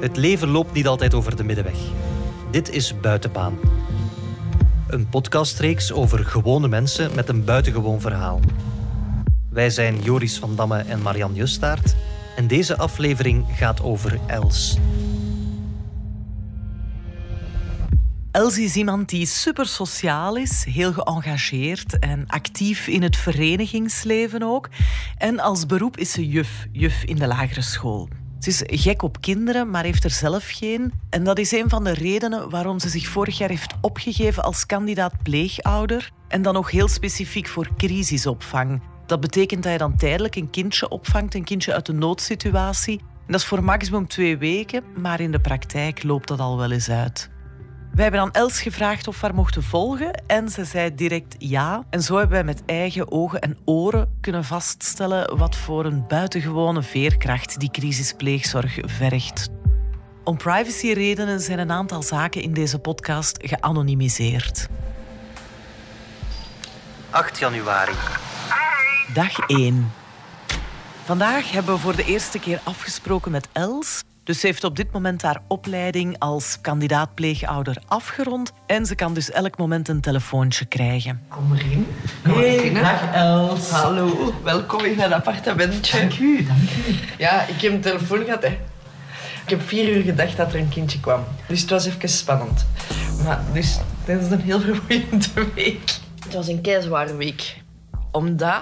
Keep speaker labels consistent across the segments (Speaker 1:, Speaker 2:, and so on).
Speaker 1: Het leven loopt niet altijd over de middenweg. Dit is Buitenbaan. Een podcastreeks over gewone mensen met een buitengewoon verhaal. Wij zijn Joris van Damme en Marian Justaert en deze aflevering gaat over Els.
Speaker 2: Els is iemand die super sociaal is, heel geëngageerd en actief in het verenigingsleven ook. En als beroep is ze juf, juf in de lagere school. Ze is gek op kinderen, maar heeft er zelf geen. En dat is een van de redenen waarom ze zich vorig jaar heeft opgegeven als kandidaat pleegouder. En dan nog heel specifiek voor crisisopvang. Dat betekent dat je dan tijdelijk een kindje opvangt, een kindje uit een noodsituatie. En dat is voor maximum twee weken, maar in de praktijk loopt dat al wel eens uit. Wij hebben aan Els gevraagd of we haar mochten volgen en ze zei direct ja. En zo hebben wij met eigen ogen en oren kunnen vaststellen wat voor een buitengewone veerkracht die crisispleegzorg vergt. Om privacyredenen zijn een aantal zaken in deze podcast geanonimiseerd.
Speaker 1: 8 januari.
Speaker 2: Dag 1. Vandaag hebben we voor de eerste keer afgesproken met Els. Dus ze heeft op dit moment haar opleiding als kandidaat pleegouder afgerond. En ze kan dus elk moment een telefoontje krijgen.
Speaker 3: Kom erin. Kom maar
Speaker 2: Hey,
Speaker 3: binnen.
Speaker 2: dag Els.
Speaker 3: Hallo, welkom in mijn appartementje.
Speaker 2: Dank u, dank u.
Speaker 3: Ja, ik heb een telefoon gehad. Hè. Ik heb vier uur gedacht dat er een kindje kwam. Dus het was even spannend. Maar dus, dat is een heel vermoeiende week. Het was een keizware week. Omdat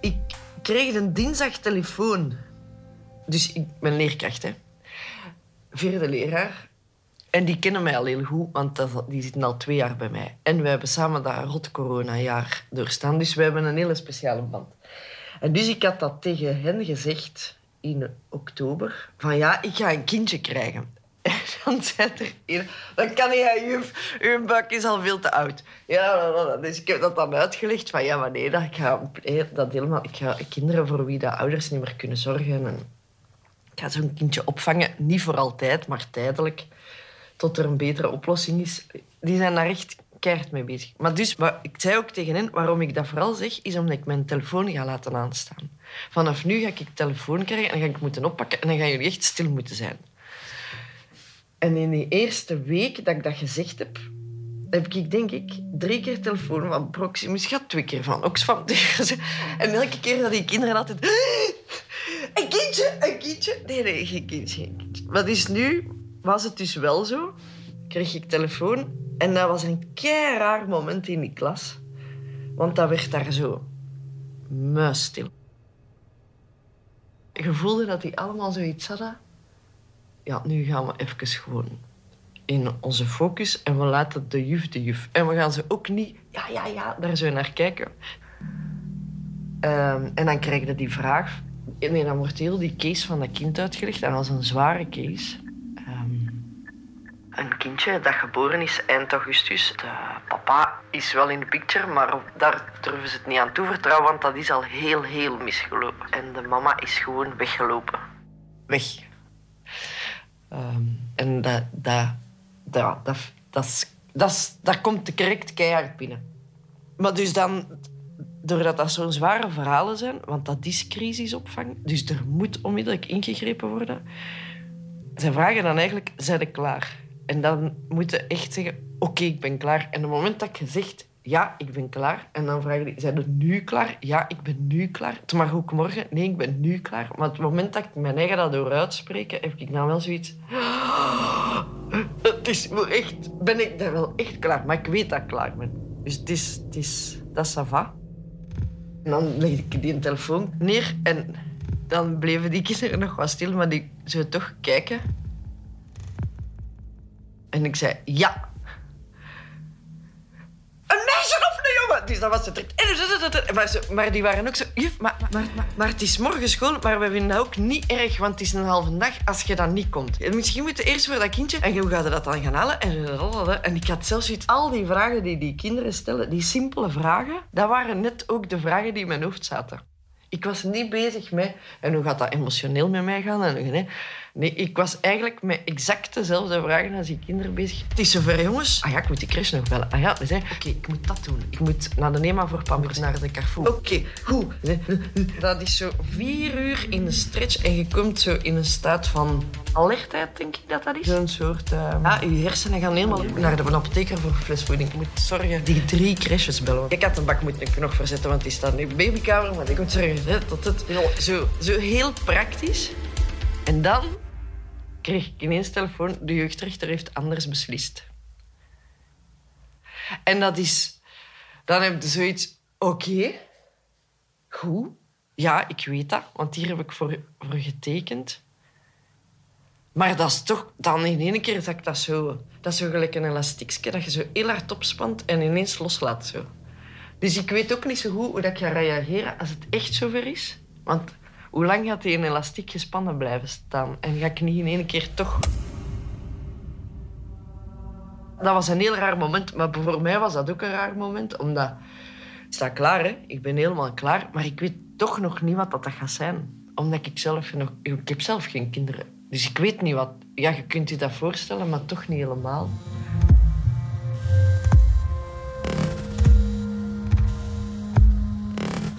Speaker 3: ik kreeg een dinsdag telefoon. Dus ik ben leerkracht, hè. Vierde leraar. En die kennen mij al heel goed, want die zitten al twee jaar bij mij. En we hebben samen dat rot corona-jaar doorstaan. Dus we hebben een hele speciale band. En dus ik had dat tegen hen gezegd in oktober. Van ja, ik ga een kindje krijgen. En dan zei er een, dan kan jij, juf, uw buik is al veel te oud. Ja, dus ik heb dat dan uitgelegd van ja, maar nee, dat, ik ga, nee, dat helemaal, ik ga kinderen voor wie de ouders niet meer kunnen zorgen. En ik ga zo'n kindje opvangen, niet voor altijd, maar tijdelijk, tot er een betere oplossing is. Die zijn daar echt keihard mee bezig. Maar dus, maar ik zei ook tegen hen, waarom ik dat vooral zeg, is omdat ik mijn telefoon ga laten aanstaan. Vanaf nu ga ik telefoon krijgen en ga ik moeten oppakken en dan gaan jullie echt stil moeten zijn. En in die eerste week dat ik dat gezegd heb, heb ik denk ik drie keer telefoon van Proximus gehad, twee keer van Oxfam. En elke keer dat die kinderen altijd... Een kindje, een kindje. Nee, nee, geen kindje. Maar dus nu was het dus wel zo. Kreeg ik telefoon en dat was een kei raar moment in die klas. Want dat werd daar zo muisstil. Je voelde dat die allemaal zoiets hadden. Ja, nu gaan we even gewoon in onze focus en we laten de juf de juf. En we gaan ze ook niet, ja, ja, ja, daar zo naar kijken. Ehm, en dan krijg je die vraag. Nee, dan wordt heel die case van dat kind uitgelegd. En dat was een zware case. Ehm, een kindje dat geboren is eind augustus. De papa is wel in de picture, maar daar durven ze het niet aan toevertrouwen, want dat is al heel, heel misgelopen. En de mama is gewoon weggelopen. Weg. Ehm, en dat, dat, dat, dat, dat, is- dat, is- dat komt de correct keihard binnen. Maar dus dan, doordat dat zo'n zware verhalen zijn, want dat is crisisopvang, dus er moet onmiddellijk ingegrepen worden. Ze vragen dan eigenlijk, zijn ze klaar? En dan moeten echt zeggen, oké, ik ben klaar. En op het moment dat je zegt, ja, ik ben klaar, en dan vragen die, zijn ze nu klaar? Ja, ik ben nu klaar. Het mag ook morgen, nee, ik ben nu klaar. Maar op het moment dat ik mijn eigen dat door uitspreken, heb ik dan wel zoiets... Het is echt, ben ik daar wel echt klaar. Maar ik weet dat ik klaar ben. Dus het is, het is, dat is. En dan leg ik die telefoon neer en dan bleven die kinderen nog wat stil, maar die zouden toch kijken. En ik zei ja. Een meisje? Dus dat was het. Maar, maar die waren ook zo... Juf, maar, maar, maar, het is morgen school, maar we vinden dat ook niet erg, want het is een halve dag als je dan niet komt. En misschien moet je eerst voor dat kindje... En hoe gaat je dat dan gaan halen? En, ik had zelfs. Al die vragen die die kinderen stellen, die simpele vragen, dat waren net ook de vragen die in mijn hoofd zaten. Ik was niet bezig met... En hoe gaat dat emotioneel met mij gaan? En, nee, ik was eigenlijk met exact dezelfde vragen als die kinderen bezig. Het is zover, jongens. Ah ja, ik moet die crash nog bellen. Ah ja, zei, oké, ik moet dat doen. Ik moet naar de Nema voor Pampers, naar de Carrefour. Oké, goed. Dat is zo vier uur in de stretch en je komt zo in een staat van alertheid, denk ik dat dat is. Zo'n soort... Uh, ja, je hersenen gaan helemaal naar de apotheker voor flesvoeding. Ik moet zorgen die drie crashes bellen. Ik had een bak moeten nog verzetten, want die staat nu in de babykamer. Maar ik moet zorgen dat het... Zo, zo heel praktisch. En dan kreeg ik ineens telefoon. De jeugdrechter heeft anders beslist. En dat is... Dan heb je zoiets... Oké. goed. Ja, ik weet dat. Want hier heb ik voor, voor getekend. Maar dat is toch... Dan in één keer zakt dat zo... Dat is zo gelijk een elastiekje dat je zo heel hard opspant en ineens loslaat. Zo. Dus ik weet ook niet zo goed hoe dat ik ga reageren als het echt zover is. Want hoe lang gaat die in elastiek gespannen blijven staan? En ga ik niet in één keer toch... Dat was een heel raar moment, maar voor mij was dat ook een raar moment, omdat... Ik sta klaar, hè. Ik ben helemaal klaar, maar ik weet toch nog niet wat dat gaat zijn. Omdat ik zelf nog... Ik heb zelf geen kinderen. Dus ik weet niet wat... Ja, je kunt je dat voorstellen, maar toch niet helemaal.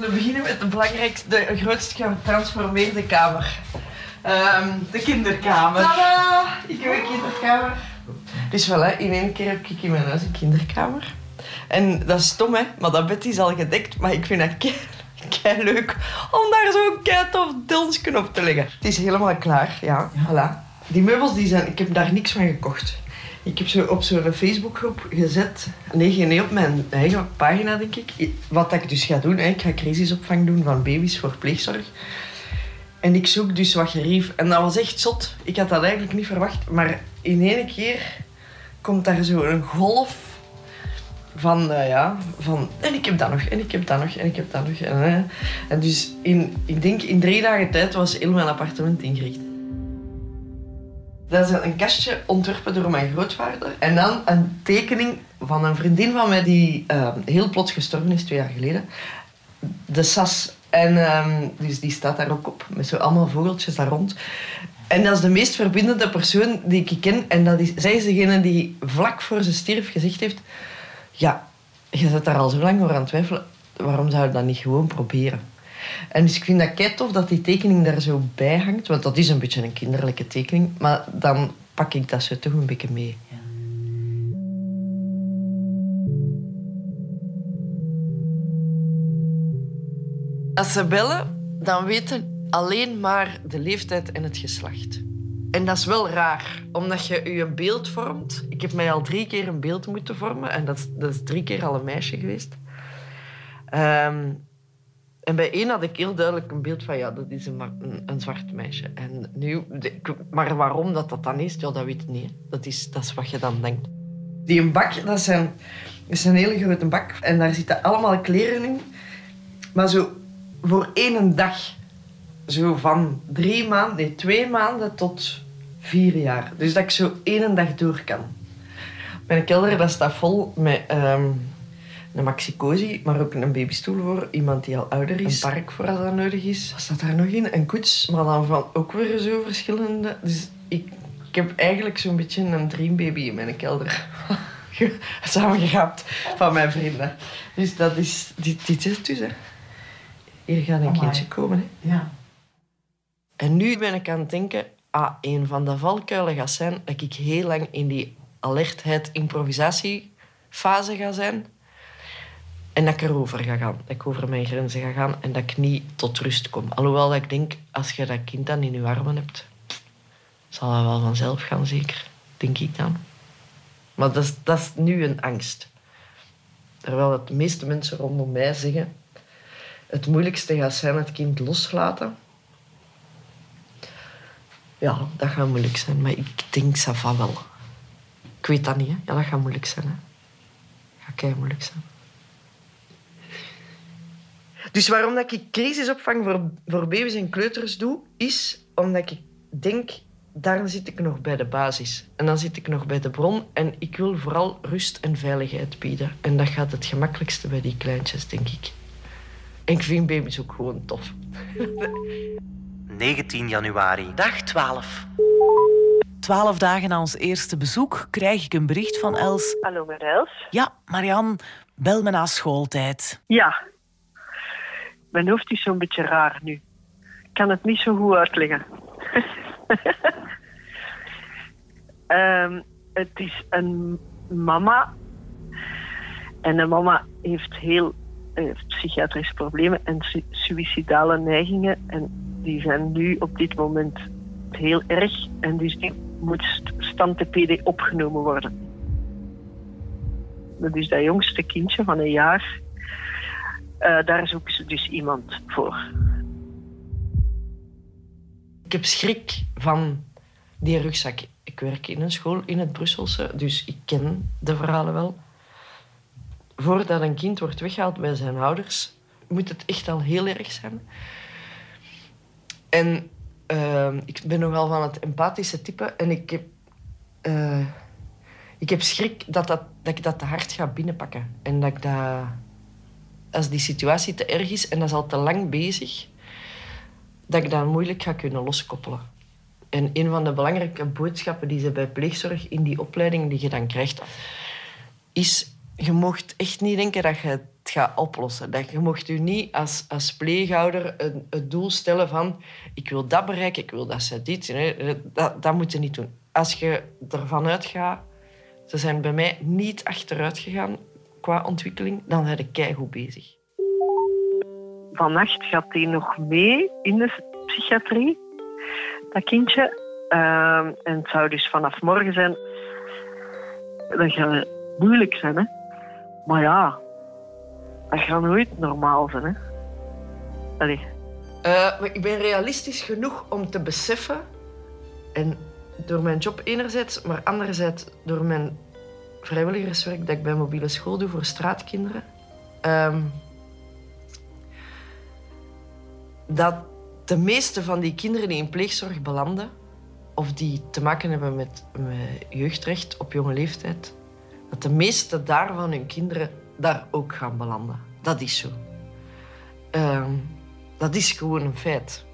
Speaker 3: We beginnen met de belangrijkste, de grootst getransformeerde kamer. Um, de kinderkamer. Tada! Ik heb een kinderkamer. Dus voilà, in één keer heb ik in mijn huis een kinderkamer. En dat is stom, hè, maar dat bed is al gedekt. Maar ik vind dat kei, leuk om daar zo'n kei tof donsje op te leggen. Het is helemaal klaar, ja. ja. Voilà. Die meubels, die zijn, ik heb daar niks van gekocht. Ik heb zo op zo'n Facebookgroep gezet, nee, nee, op mijn eigen pagina, denk ik. Wat ik dus ga doen, ik ga crisisopvang doen van baby's voor pleegzorg. En ik zoek dus wat gerief. En dat was echt zot. Ik had dat eigenlijk niet verwacht. Maar in één keer komt daar zo een golf van, uh, ja, van... En ik heb dat nog, en ik heb dat nog, en ik heb dat nog. En, en dus in, ik denk in drie dagen tijd was heel mijn appartement ingericht. Dat is een kastje ontworpen door mijn grootvader. En dan een tekening van een vriendin van mij die uh, heel plots gestorven is, twee jaar geleden. De Sas. En um, dus die staat daar ook op, met zo allemaal vogeltjes daar rond. En dat is de meest verbindende persoon die ik ken. En dat is, zij is degene die vlak voor ze stierf gezegd heeft... Ja, je zit daar al zo lang over aan het twijfelen. Waarom zou je dat niet gewoon proberen? En dus ik vind dat kei tof dat die tekening daar zo bij hangt. Want dat is een beetje een kinderlijke tekening. Maar dan pak ik dat zo toch een beetje mee. Ja. Als ze bellen, dan weten alleen maar de leeftijd en het geslacht. En dat is wel raar, omdat je je een beeld vormt. Ik heb mij al drie keer een beeld moeten vormen en dat is, dat is drie keer al een meisje geweest. Um, en bij één had ik heel duidelijk een beeld van, ja, dat is een, een, zwart meisje. En nu, maar waarom dat dat dan is, ja, dat weet ik niet. Dat is, dat is wat je dan denkt. Die een bak, dat is, een, dat is een hele grote bak. En daar zitten allemaal kleren in. Maar zo voor één dag. Zo van drie maanden, nee, twee maanden tot vier jaar. Dus dat ik zo één dag door kan. Mijn kelder dat staat vol met... Um, een maxicosi, maar ook een babystoel voor iemand die al ouder is. Een park voor als dat nodig is. Wat staat daar nog in? Een koets, maar dan van ook weer zo verschillende. Dus ik, ik heb eigenlijk zo'n beetje een dreambaby in mijn kelder. Samengehaald van mijn vrienden. Dus dat is... Dit, dit is het dus, hè. Hier gaat een kindje komen, hè. Ja. En nu ben ik aan het denken... Ah, een van de valkuilen gaat zijn dat ik heel lang in die alertheid improvisatiefase ga zijn en dat ik erover ga gaan. Dat ik over mijn grenzen ga gaan en dat ik niet tot rust kom. Alhoewel dat ik denk, als je dat kind dan in je armen hebt, zal dat wel vanzelf gaan, zeker. Denk ik dan. Maar dat is, dat is nu een angst. Terwijl de meeste mensen rondom mij zeggen... Het moeilijkste gaat zijn het kind loslaten. Ja, dat gaat moeilijk zijn. Maar ik denk van wel. Ik weet dat niet. Ja, dat gaat moeilijk zijn, hè. Dat gaat moeilijk zijn. Dus waarom dat ik crisisopvang voor, voor baby's en kleuters doe, is omdat ik denk, daar zit ik nog bij de basis. En dan zit ik nog bij de bron en ik wil vooral rust en veiligheid bieden. En dat gaat het gemakkelijkste bij die kleintjes, denk ik. En ik vind baby's ook gewoon tof.
Speaker 1: 19 januari.
Speaker 2: Dag 12. Twaalf dagen na ons eerste bezoek krijg ik een bericht van Els.
Speaker 4: Hallo, met Els.
Speaker 2: Ja, Marian, bel me na schooltijd.
Speaker 4: Ja. Mijn hoofd is zo'n beetje raar nu. Ik kan het niet zo goed uitleggen. Ehm, het is een mama. En de mama heeft heel heeft psychiatrische problemen en su- suïcidale neigingen. En die zijn nu op dit moment heel erg. En dus die moet st- stand PD opgenomen worden. Dat is dat jongste kindje van een jaar. Eh, daar zoeken ze dus iemand voor.
Speaker 3: Ik heb schrik van die rugzak. Ik werk in een school in het Brusselse, dus ik ken de verhalen wel. Voordat een kind wordt weggehaald bij zijn ouders, moet het echt al heel erg zijn. En eh, ik ben nogal van het empathische type en ik heb, eh, ik heb schrik dat, dat, dat ik dat te hard ga binnenpakken. En dat ik dat, als die situatie te erg is en dat is al te lang bezig, dat ik dat moeilijk ga kunnen loskoppelen. En een van de belangrijke boodschappen die ze bij pleegzorg in die opleiding die je dan krijgt, is je mocht echt niet denken dat je het gaat oplossen. Dat je mocht u niet als, als pleeghouder een, het doel stellen van ik wil dat bereiken, ik wil dat ze dit. Dat, dat moet je niet doen. Als je ervan uitgaat, ze zijn bij mij niet achteruit gegaan qua ontwikkeling, dan zijn ze keigoed bezig.
Speaker 4: Vannacht gaat hij nog mee in de psychiatrie, dat kindje. Ehm, en het zou dus vanaf morgen zijn. Dat gaat moeilijk zijn, hè. Maar ja, dat gaat nooit normaal zijn, hè. Allee.
Speaker 3: Eh, maar ik ben realistisch genoeg om te beseffen, en door mijn job enerzijds, maar anderzijds door mijn vrijwilligerswerk dat ik bij mobiele school doe voor straatkinderen, ehm, dat de meeste van die kinderen die in pleegzorg belanden, of die te maken hebben met, jeugdrecht op jonge leeftijd, dat de meeste daarvan hun kinderen daar ook gaan belanden. Dat is zo. Ehm, dat is gewoon een feit.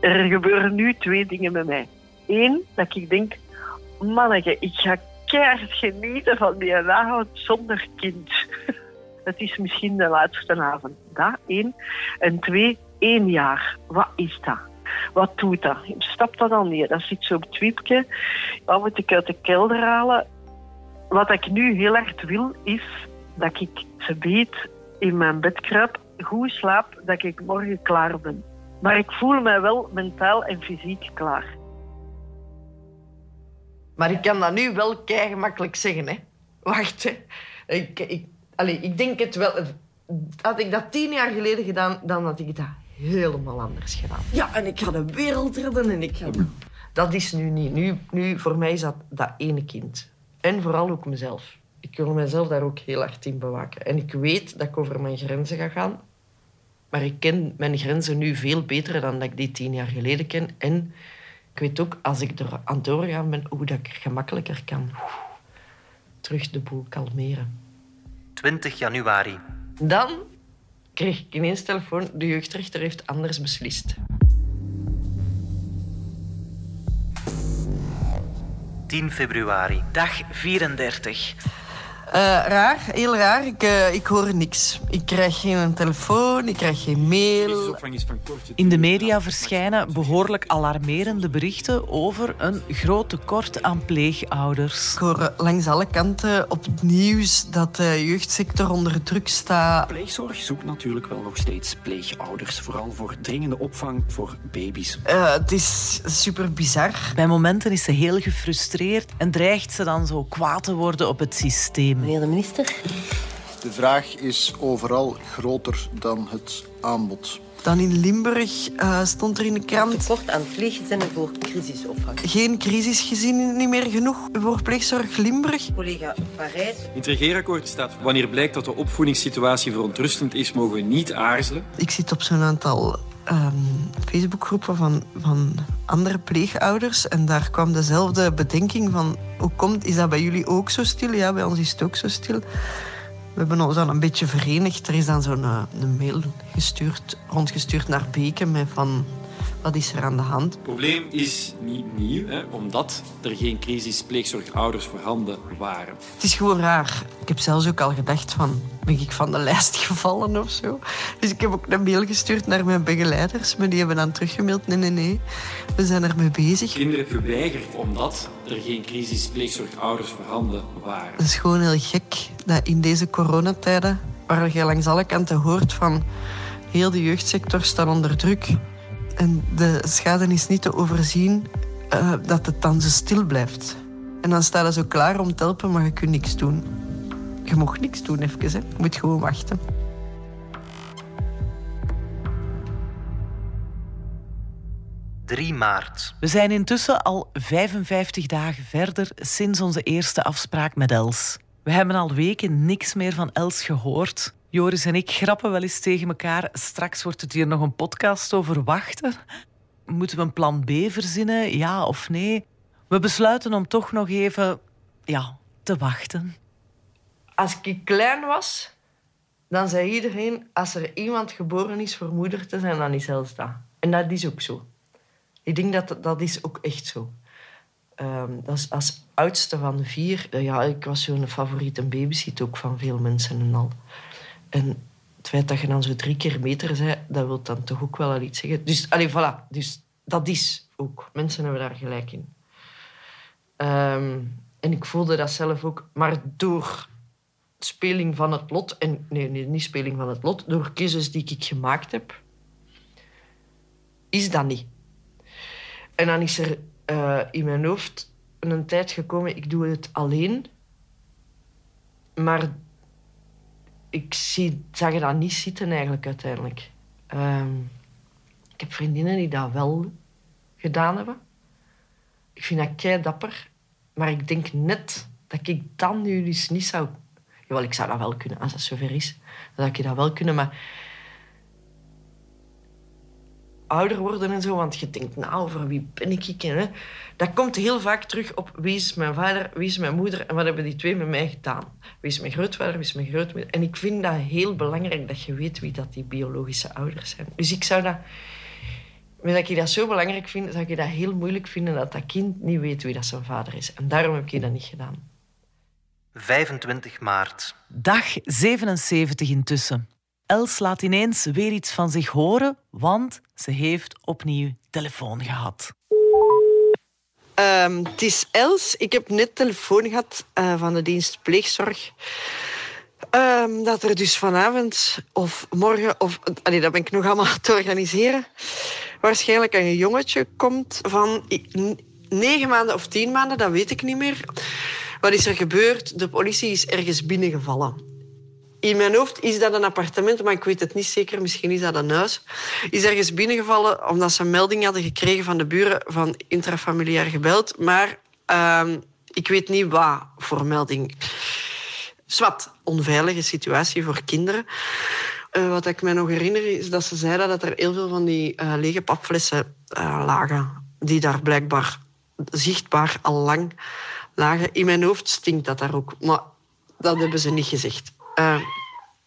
Speaker 4: Er gebeuren nu twee dingen met mij. Eén, dat ik denk, manneke, ik ga keihard genieten van die avond zonder kind. Het is misschien de laatste avond. Dat, één. En twee, één jaar. Wat is dat? Wat doet dat? Stap dat dan neer. Dat zit zo op het wiepje. Wat moet ik uit de kelder halen? Wat ik nu heel hard wil, is dat ik ze beet in mijn bed kruip, goed slaap, dat ik morgen klaar ben. Maar ik voel mij wel mentaal en fysiek klaar.
Speaker 3: Maar ik kan dat nu wel kei gemakkelijk zeggen, hè. Wacht, hè. Ik, ik, allee, ik denk het wel... Had ik dat tien jaar geleden gedaan, dan had ik dat helemaal anders gedaan. Ja, en ik ga de wereld redden en ik ga... Dat is nu niet. Nu, nu voor mij is dat dat ene kind. En vooral ook mezelf. Ik wil mezelf daar ook heel hard in bewaken. En ik weet dat ik over mijn grenzen ga gaan. Maar ik ken mijn grenzen nu veel beter dan dat ik die tien jaar geleden ken. En ik weet ook, als ik er aan het doorgaan ben, hoe dat ik gemakkelijker kan terug de boel kalmeren.
Speaker 1: 20 januari.
Speaker 3: Dan kreeg ik ineens telefoon, de jeugdrechter heeft anders beslist.
Speaker 1: 10 februari.
Speaker 2: Dag 34.
Speaker 3: Eh, raar, heel raar. Ik, eh, ik hoor niks. Ik krijg geen telefoon, ik krijg geen mail.
Speaker 2: In de media verschijnen behoorlijk alarmerende berichten over een groot tekort aan pleegouders.
Speaker 3: Ik hoor langs alle kanten op het nieuws dat de jeugdsector onder druk staat.
Speaker 5: Pleegzorg zoekt natuurlijk wel nog steeds pleegouders, vooral voor dringende opvang voor baby's.
Speaker 3: Eh, het is super bizar.
Speaker 2: Bij momenten is ze heel gefrustreerd en dreigt ze dan zo kwaad te worden op het systeem.
Speaker 6: Meneer de minister.
Speaker 7: De vraag is overal groter dan het aanbod.
Speaker 3: Dan in Limburg eh, stond er in de krant
Speaker 6: Tekort aan pleeggezinnen voor crisisopvang.
Speaker 3: geen crisisgezin niet meer genoeg voor pleegzorg Limburg.
Speaker 6: Collega Parijs.
Speaker 5: In het regeerakkoord staat, wanneer blijkt dat de opvoedingssituatie verontrustend is, mogen we niet aarzelen.
Speaker 3: Ik zit op zo'n aantal ehm, Facebookgroepen van, van andere pleegouders en daar kwam dezelfde bedenking van hoe komt, is dat bij jullie ook zo stil? Ja, bij ons is het ook zo stil. We hebben ons dan een beetje verenigd. Er is dan zo'n uh, een mail gestuurd, rondgestuurd naar Beken met van wat is er aan de hand?
Speaker 8: Het probleem is niet nieuw, hè, omdat er geen crisispleegzorgouders voorhanden waren.
Speaker 3: Het is gewoon raar. Ik heb zelfs ook al gedacht van, ben ik van de lijst gevallen of zo? Dus ik heb ook een mail gestuurd naar mijn begeleiders, maar die hebben dan teruggemaild, nee, nee, nee, we zijn ermee bezig.
Speaker 8: Kinderen geweigerd omdat er geen crisispleegzorgouders voorhanden waren.
Speaker 3: Het is gewoon heel gek dat in deze coronatijden, waar je langs alle kanten hoort van heel de jeugdsector staat onder druk, en de schade is niet te overzien uh, dat het dan zo stil blijft. En dan staat ze zo klaar om te helpen, maar je kunt niks doen. Je mag niks doen even, hè. je moet gewoon wachten.
Speaker 1: ...3 maart.
Speaker 2: We zijn intussen al 55 dagen verder sinds onze eerste afspraak met Els. We hebben al weken niks meer van Els gehoord. Joris en ik grappen wel eens tegen elkaar. Straks wordt het hier nog een podcast over wachten. Moeten we een plan B verzinnen, ja of nee? We besluiten om toch nog even ja, te wachten.
Speaker 3: Als ik klein was, dan zei iedereen... als er iemand geboren is voor moeder te zijn, dan is Els dat. En dat is ook zo. Ik denk dat dat is ook echt zo. Um, dat is als oudste van de vier... Ja, ik was zo'n favoriete babysit ook van veel mensen en al. En het feit dat je dan zo drie keer meter zei, dat wil dan toch ook wel al iets zeggen. Dus, allez, voilà. Dus dat is ook. Mensen hebben daar gelijk in. Ehm, en ik voelde dat zelf ook. Maar door speling van het lot... En, nee, nee, niet speling van het lot. Door keuzes die ik gemaakt heb, is dat niet. En dan is er uh, in mijn hoofd een tijd gekomen... Ik doe het alleen. Maar ik zie, zag je dat niet zitten eigenlijk uiteindelijk. Ehm, ik heb vriendinnen die dat wel gedaan hebben. Ik vind dat kei dapper. Maar ik denk net dat ik dan nu dus niet zou... Jawel, ik zou dat wel kunnen, als het zover is. Dat ik dat wel kunnen, maar ouder worden en zo. Want je denkt, nou, over wie ben ik? Hè? Dat komt heel vaak terug op wie is mijn vader, wie is mijn moeder en wat hebben die twee met mij gedaan. Wie is mijn grootvader, wie is mijn grootmoeder. En ik vind dat heel belangrijk dat je weet wie dat die biologische ouders zijn. Dus ik zou dat... Omdat ik dat zo belangrijk vind, zou ik dat heel moeilijk vinden dat dat kind niet weet wie dat zijn vader is. En daarom heb ik dat niet gedaan.
Speaker 1: 25 maart.
Speaker 2: Dag 77 intussen. Els laat ineens weer iets van zich horen, want ze heeft opnieuw telefoon gehad.
Speaker 3: Um, het is Els. Ik heb net telefoon gehad uh, van de dienst pleegzorg. Um, dat er dus vanavond of morgen, of allee, dat ben ik nog allemaal te organiseren, waarschijnlijk een jongetje komt van negen maanden of tien maanden, dat weet ik niet meer. Wat is er gebeurd? De politie is ergens binnengevallen in mijn hoofd is dat een appartement, maar ik weet het niet zeker. Misschien is dat een huis. Is ergens binnengevallen omdat ze een melding hadden gekregen van de buren van intrafamiliair gebeld. Maar uh, ik weet niet wat voor melding. Zwat, onveilige situatie voor kinderen. Uh, wat ik me nog herinner is dat ze zeiden dat er heel veel van die uh, lege papflessen uh, lagen. Die daar blijkbaar zichtbaar al lang lagen. In mijn hoofd stinkt dat daar ook. Maar dat hebben ze niet gezegd. Uh,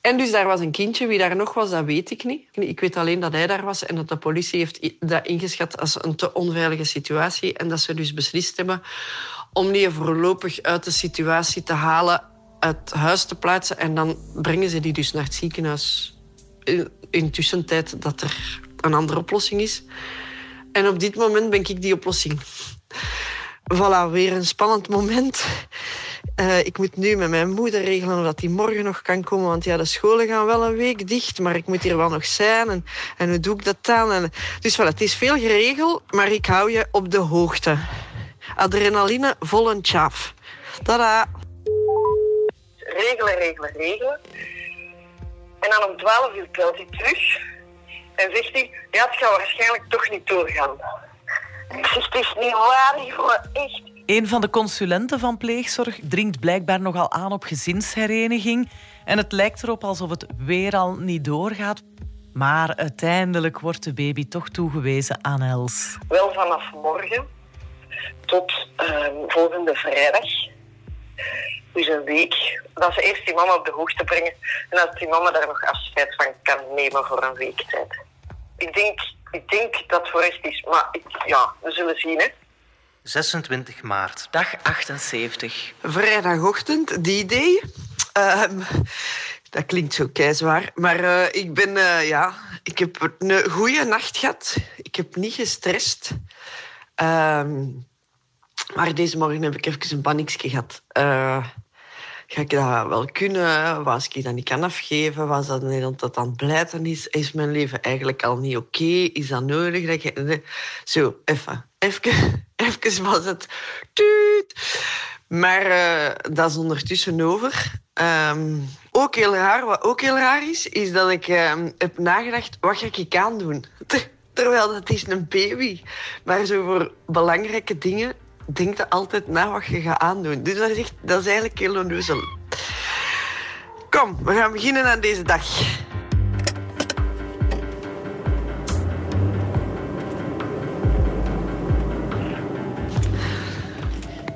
Speaker 3: en dus daar was een kindje. Wie daar nog was, dat weet ik niet. Ik weet alleen dat hij daar was en dat de politie heeft dat ingeschat als een te onveilige situatie. En dat ze dus beslist hebben om die voorlopig uit de situatie te halen, uit huis te plaatsen. En dan brengen ze die dus naar het ziekenhuis. In tussentijd dat er een andere oplossing is. En op dit moment ben ik die oplossing. Voilà, weer een spannend moment. Uh, ik moet nu met mijn moeder regelen of dat die morgen nog kan komen. Want ja, de scholen gaan wel een week dicht, maar ik moet hier wel nog zijn. En, en hoe doe ik dat dan? En, dus voilà, het is veel geregeld, maar ik hou je op de hoogte. Adrenaline vol een tjaf. Tada!
Speaker 9: Regelen, regelen, regelen. En dan om 12 uur belt hij terug. En zegt hij, ja, het gaat waarschijnlijk toch niet doorgaan. Ik zeg, het is niet waar, joh, echt.
Speaker 2: Een van de consulenten van pleegzorg dringt blijkbaar nogal aan op gezinshereniging. En het lijkt erop alsof het weer al niet doorgaat. Maar uiteindelijk wordt de baby toch toegewezen aan Els.
Speaker 9: Wel vanaf morgen tot uh, volgende vrijdag. Dus een week. Dat ze eerst die mama op de hoogte brengen. En dat die mama daar nog afscheid van kan nemen voor een week tijd. Ik denk, ik denk dat het voor echt is. Maar ik, ja, we zullen zien. Hè.
Speaker 1: 26 maart.
Speaker 2: Dag 78.
Speaker 4: Vrijdagochtend, die idee. Ehm, dat klinkt zo keizwaar. Maar eh, ik ben, eh, ja, ik heb een goede nacht gehad. Ik heb niet gestrest. Ehm, maar deze morgen heb ik even een paniekje gehad. Eh, ga ik dat wel kunnen? Was ik dat niet kan afgeven? Was dat Nederland dat aan het is? Is mijn leven eigenlijk al niet oké? Is dat nodig? Dat je... Zo, even. Even, was het... Tuut. Maar uh, dat is ondertussen over. Um, ook heel raar, wat ook heel raar is, is dat ik um, heb nagedacht, wat ga ik aandoen? Terwijl dat is een baby. Maar zo voor belangrijke dingen denk je altijd na wat je gaat aandoen. Dus dat is, echt, dat is eigenlijk heel onnozel. Kom, we gaan beginnen aan deze dag.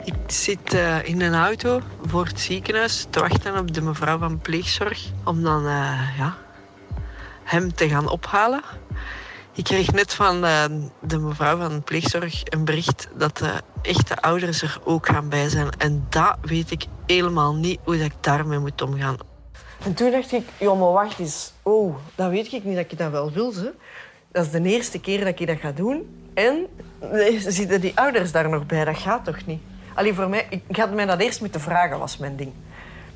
Speaker 4: Ik zit uh, in een auto voor het ziekenhuis te wachten op de mevrouw van pleegzorg om dan uh, ja, hem te gaan ophalen. Ik kreeg net van uh, de mevrouw van de pleegzorg een bericht dat de echte ouders er ook gaan bij zijn. En dat weet ik helemaal niet hoe dat ik daarmee moet omgaan.
Speaker 3: En toen dacht ik, ja, maar wacht eens. Oh, dat weet ik niet dat ik dat wel wil. Ze. Dat is de eerste keer dat ik dat ga doen. En zitten die ouders daar nog bij? Dat gaat toch niet? Allee, voor mij, ik had mij dat eerst moeten vragen, was mijn ding.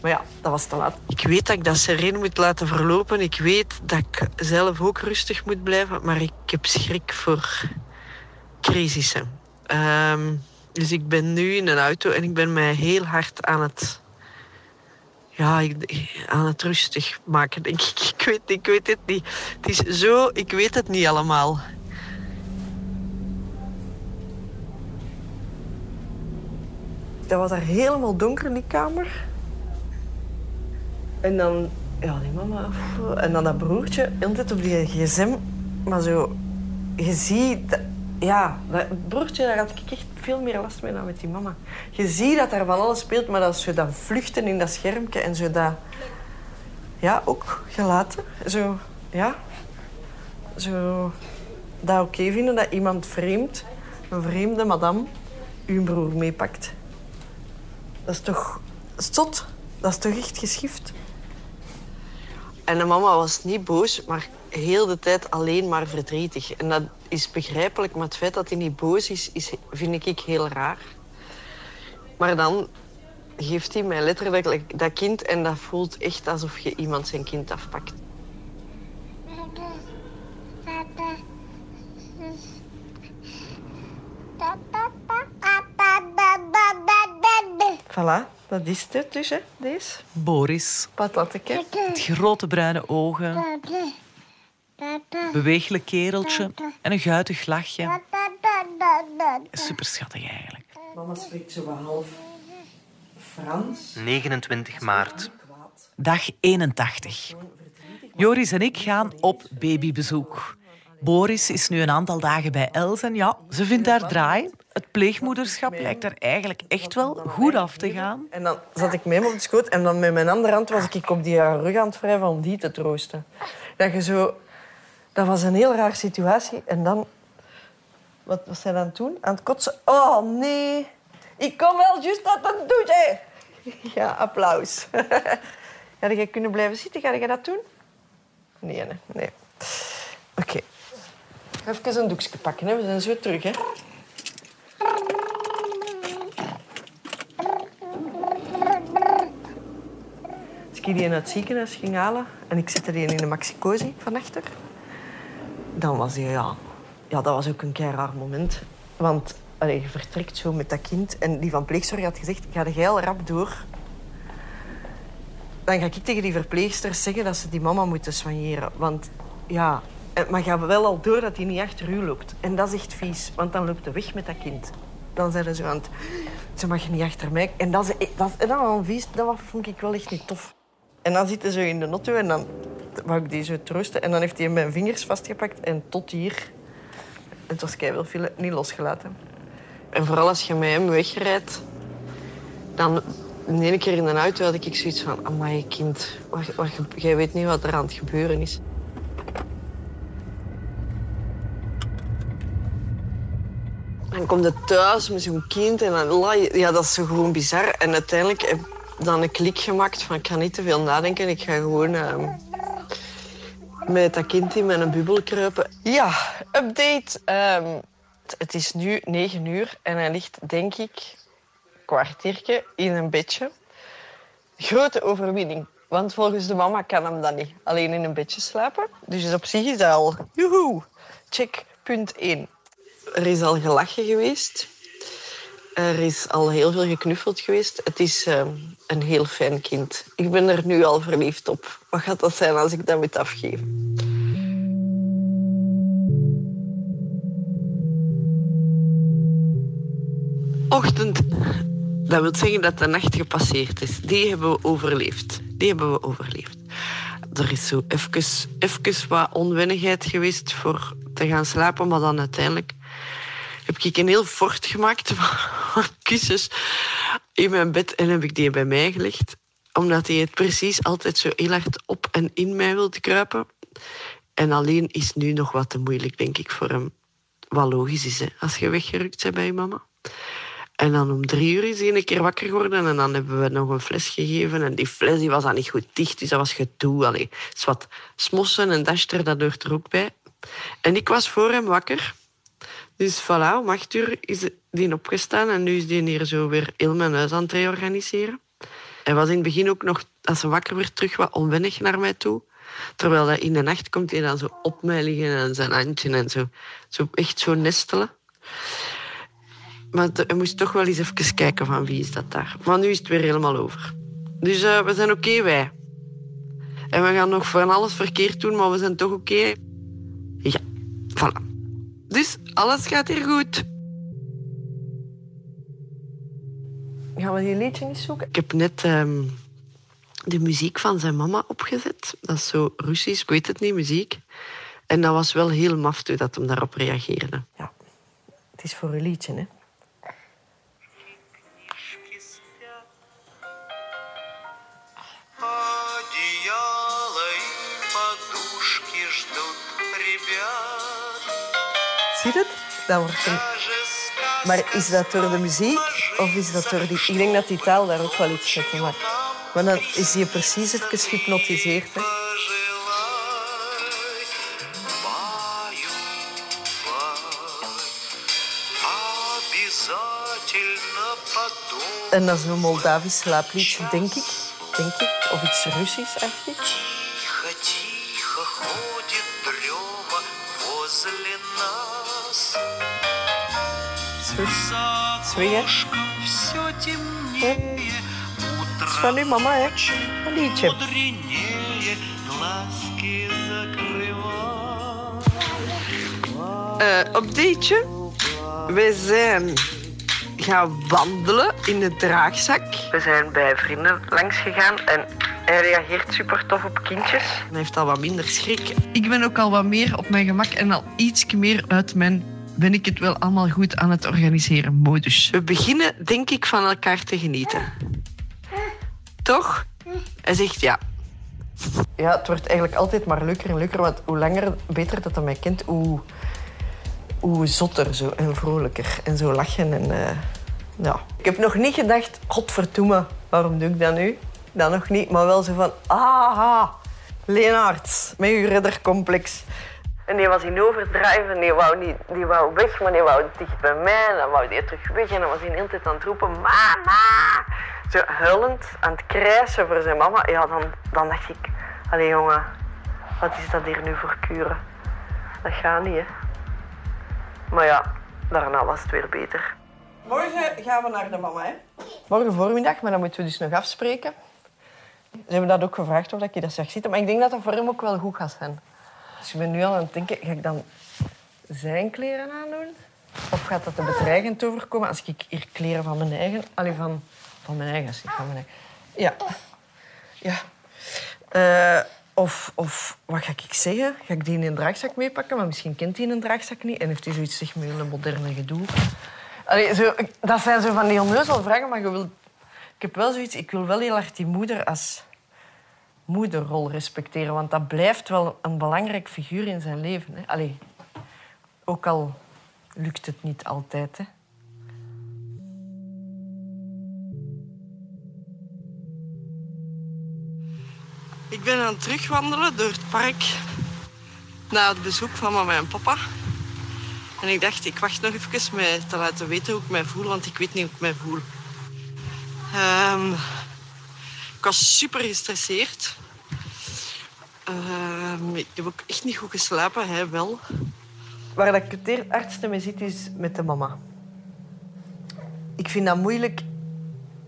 Speaker 3: Maar ja, dat was te laat.
Speaker 4: Ik weet dat ik dat sereen moet laten verlopen. Ik weet dat ik zelf ook rustig moet blijven. Maar ik heb schrik voor crisissen. Um, dus ik ben nu in een auto en ik ben mij heel hard aan het... Ja, aan het rustig maken, denk ik. Ik weet, ik weet het niet. Het is zo... Ik weet het niet allemaal.
Speaker 3: Dat was daar helemaal donker in die kamer. En dan, ja, die mama. En dan dat broertje, altijd op die gsm. Maar zo, je ziet, ja, dat broertje, daar had ik echt veel meer last mee dan met die mama. Je ziet dat daar van alles speelt, maar dat zo dat vluchten in dat schermpje en zo dat, ja, ook gelaten. Zo, ja, zo dat oké vinden dat iemand vreemd, een vreemde madame, uw broer meepakt. Dat is toch stot? Dat is toch echt geschift?
Speaker 4: En de mama was niet boos, maar heel de tijd alleen maar verdrietig. En dat is begrijpelijk, maar het feit dat hij niet boos is, vind ik heel raar. Maar dan geeft hij mij letterlijk dat kind en dat voelt echt alsof je iemand zijn kind afpakt.
Speaker 3: Voilà, dat is het dus, hè, deze.
Speaker 2: Boris.
Speaker 3: Wat laat ik, hè?
Speaker 2: Het grote bruine ogen. Beweeglijk kereltje en een guitig lachje. Super schattig eigenlijk.
Speaker 3: Mama spreekt zo half Frans.
Speaker 1: 29 maart.
Speaker 2: Dag 81. Joris en ik gaan op babybezoek. Boris is nu een aantal dagen bij Els en ja, ze vindt daar draai. Het pleegmoederschap lijkt er eigenlijk echt wel goed af te gaan.
Speaker 3: En dan zat ik met hem op de schoot en dan met mijn andere hand was ik op die rug aan het wrijven om die te troosten. Dat je zo... Dat was een heel raar situatie. En dan... Wat was hij dan toen? Aan het kotsen. Oh, nee. Ik kom wel juist uit de douche. Ja, applaus. Ga je kunnen blijven zitten? Ga je dat doen? Nee, nee. nee. Oké. Okay. Even een doekje pakken. Hè. We zijn zo terug. Hè. Ik die uit het ziekenhuis ging halen en ik zette die in de maxicosi van achter, dan was hij, ja... Ja, dat was ook een keer raar moment. Want je vertrekt zo met dat kind en die van pleegzorg had gezegd, ga de heel rap door. Dan ga ik tegen die verpleegsters zeggen dat ze die mama moeten soigneren. Want ja, maar ga wel al door dat hij niet achter u loopt. En dat is echt vies, want dan loopt hij weg met dat kind. Dan zijn ze aan het... Ze mag niet achter mij... En dat, is, dat, dat was vies, dat vond ik wel echt niet tof. En dan zitten ze in de auto en dan wou ik die zo troosten. En dan heeft hij mijn vingers vastgepakt en tot hier. Het was keihard veel niet losgelaten.
Speaker 4: En vooral als je met hem wegrijdt, dan
Speaker 3: de ene keer in de auto had ik zoiets van... Amai, kind, wat, wat, jij weet niet wat er aan het gebeuren is. Dan komt het thuis met zo'n kind en dan... Ja, dat is zo gewoon bizar. En uiteindelijk dan een klik gemaakt van... Ik ga niet te veel nadenken, ik ga gewoon... ehm, met dat kind in mijn bubbel kruipen. Ja, update. Ehm, het is nu negen uur en hij ligt, denk ik, kwartiertje in een bedje. Grote overwinning. Want volgens de mama kan hem dan niet alleen in een bedje slapen. Dus op zich is dat al... Joehoe! Check, punt 1. Er is al gelachen geweest. Er is al heel veel geknuffeld geweest. Het is ehm, een heel fijn kind. Ik ben er nu al verliefd op. Wat gaat dat zijn als ik dat moet afgeven? Ochtend. Dat wil zeggen dat de nacht gepasseerd is. Die hebben we overleefd. Die hebben we overleefd. Er is zo even, even wat onwennigheid geweest voor te gaan slapen, maar dan uiteindelijk heb ik een heel fort gemaakt kussens in mijn bed en heb ik die bij mij gelegd. Omdat hij het precies altijd zo heel hard op en in mij wilde kruipen. En alleen is nu nog wat te moeilijk, denk ik, voor hem. Wat logisch is, hè, als je weggerukt bent bij je mama. En dan om drie uur is hij een keer wakker geworden en dan hebben we nog een fles gegeven. En die fles die was dan niet goed dicht, dus dat was gedoe. Allee, is wat smossen en daster, dat hoort er ook bij. En ik was voor hem wakker. Dus voilà, om acht uur is die opgestaan en nu is die hier zo weer heel mijn huis aan het reorganiseren. Hij was in het begin ook nog, als hij wakker werd, terug wat onwennig naar mij toe. Terwijl hij in de nacht komt hij dan zo op mij liggen en zijn handje en zo. zo echt zo nestelen. Maar hij moest toch wel eens even kijken van wie is dat daar. Maar nu is het weer helemaal over. Dus eh, we zijn oké, wij. En we gaan nog van alles verkeerd doen, maar we zijn toch oké. Ja, voilà. Dus alles gaat hier goed. Gaan we die liedje eens zoeken? Ik heb net ehm, de muziek van zijn mama opgezet. Dat is zo Russisch, ik weet het niet, muziek. En dat was wel heel maf toen dat hem daarop reageerde. Ja, het is voor een liedje, hè. Zie je het? Dat wordt een... Maar is dat door de muziek of is dat door die... Ik denk dat die taal daar ook wel iets mee te maken Maar dan is hij precies even gehypnotiseerd. Hè.
Speaker 4: Обязательно потом.
Speaker 3: En dat is een Moldavisch slaapliedje, denk ik. Denk ik. Of iets Russisch, eigenlijk.
Speaker 4: Тихо-тихо ходит дрема возле нас.
Speaker 3: Een liedje.
Speaker 4: мудренее, глазки закрывай.
Speaker 3: Eh, updateje. Wij zijn gaan wandelen in de draagzak. We zijn bij vrienden langs gegaan en hij reageert super tof op kindjes. Hij heeft al wat minder schrik. Ik ben ook al wat meer op mijn gemak en al iets meer uit mijn ben ik het wel allemaal goed aan het organiseren modus. We beginnen denk ik van elkaar te genieten. Toch? Hij zegt ja. Ja, het wordt eigenlijk altijd maar leuker en leuker. Want hoe langer, beter dat hij mij kent, hoe, hoe zotter zo en vrolijker. En zo lachen. En, eh, ja. Ik heb nog niet gedacht, godverdomme, waarom doe ik dat nu? Dat nog niet, maar wel zo van, aha, Leenaert, met uw reddercomplex. En die was in overdrijven en die wou, niet, die wou weg, maar die wou dicht bij mij. En dan wou die terug weg en dan was hij de hele tijd aan het roepen, mama! Zo huilend, aan het krijsen voor zijn mama. Ja, dan, dan dacht ik, allee jongen, wat is dat hier nu voor kuren? Dat gaat niet, hè. Maar ja, daarna was het weer beter. Morgen gaan we naar de mama, hè? Morgen voormiddag, maar dan moeten we dus nog afspreken. Ze hebben dat ook gevraagd of ik je dat zag zitten, maar ik denk dat dat voor hem ook wel goed gaat zijn. Dus ik ben nu al aan het denken, ga ik dan zijn kleren aandoen? Of gaat dat te bedreigend overkomen als ik hier kleren van mijn eigen... Allee, van, van mijn eigen, van mijn eigen. Ja. Ja. Eh, of, of wat ga ik zeggen? Ga ik die in een draagzak meepakken? Maar misschien kent hij een draagzak niet en heeft hij zoiets zeg, met een moderne gedoe. Allee, zo, dat zijn zo van die onneuzel vragen, maar je ik heb wel zoiets... Ik wil wel heel erg die moeder als moederrol respecteren. Want dat blijft wel een belangrijk figuur in zijn leven. Hè. Allee, ook al lukt het niet altijd. Hè.
Speaker 4: Ik ben aan het terugwandelen door het park na het bezoek van mama en papa. En ik dacht, ik wacht nog even met te laten weten hoe ik mij voel, want ik weet niet hoe ik mij voel. Ik was super gestresseerd. Ehm, ik heb ook echt niet goed geslapen, hij wel.
Speaker 3: Waar dat ik het hardste mee zit, is met de mama. Ik vind dat moeilijk.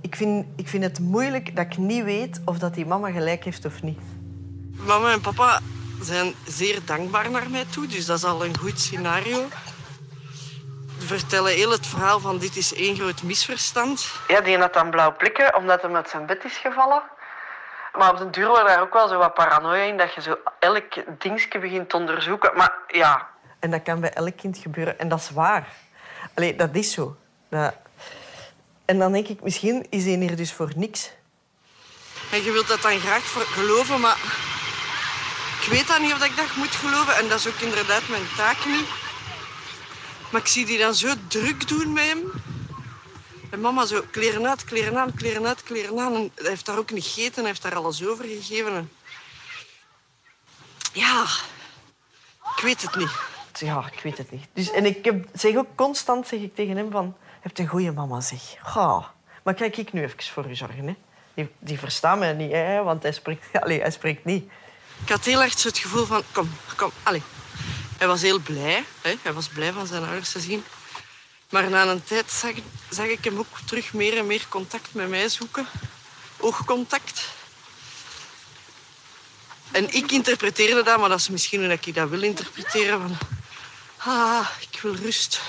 Speaker 3: Ik vind, ik vind het moeilijk dat ik niet weet of dat die mama gelijk heeft of niet.
Speaker 4: Mama en papa zijn zeer dankbaar naar mij toe, dus dat is al een goed scenario. Ze vertellen heel het verhaal van dit is één groot misverstand. Ja, die had dan blauw plekken omdat hij met zijn bed is gevallen. Maar op den duur wordt daar ook wel zo wat paranoia in, dat je zo elk dingetje begint te onderzoeken. Maar ja,
Speaker 3: En dat kan bij elk kind gebeuren. En dat is waar. Allee, dat is zo. Dat... En dan denk ik, misschien is hij hier dus voor niks.
Speaker 4: En je wilt dat dan graag voor geloven, maar ik weet dan niet of ik dat moet geloven. En dat is ook inderdaad mijn taak niet. Maar ik zie die dan zo druk doen met hem. En mama zo kleren uit, kleren aan, kleren uit, kleren aan. En hij heeft daar ook niet gegeten, hij heeft daar alles over gegeven. En... Ja, ik weet het niet.
Speaker 3: Ja, ik weet het niet. Dus, en ik heb, zeg ook constant zeg ik tegen hem van... Je hebt een goede mama, zeg. Ga. Maar kijk ik nu even voor u zorgen. Hè. Die, die verstaat mij niet, hè, want hij spreekt, allee, hij spreekt niet.
Speaker 4: Ik had heel erg zo het gevoel van, kom, kom, allee. Hij was heel blij. Hè? Hij was blij van zijn ouders te zien. Maar na een tijd zag, zag ik hem ook terug meer en meer contact met mij zoeken. Oogcontact. En ik interpreteerde dat, maar dat is misschien hoe ik dat wil interpreteren. Van, ah, ik wil rust.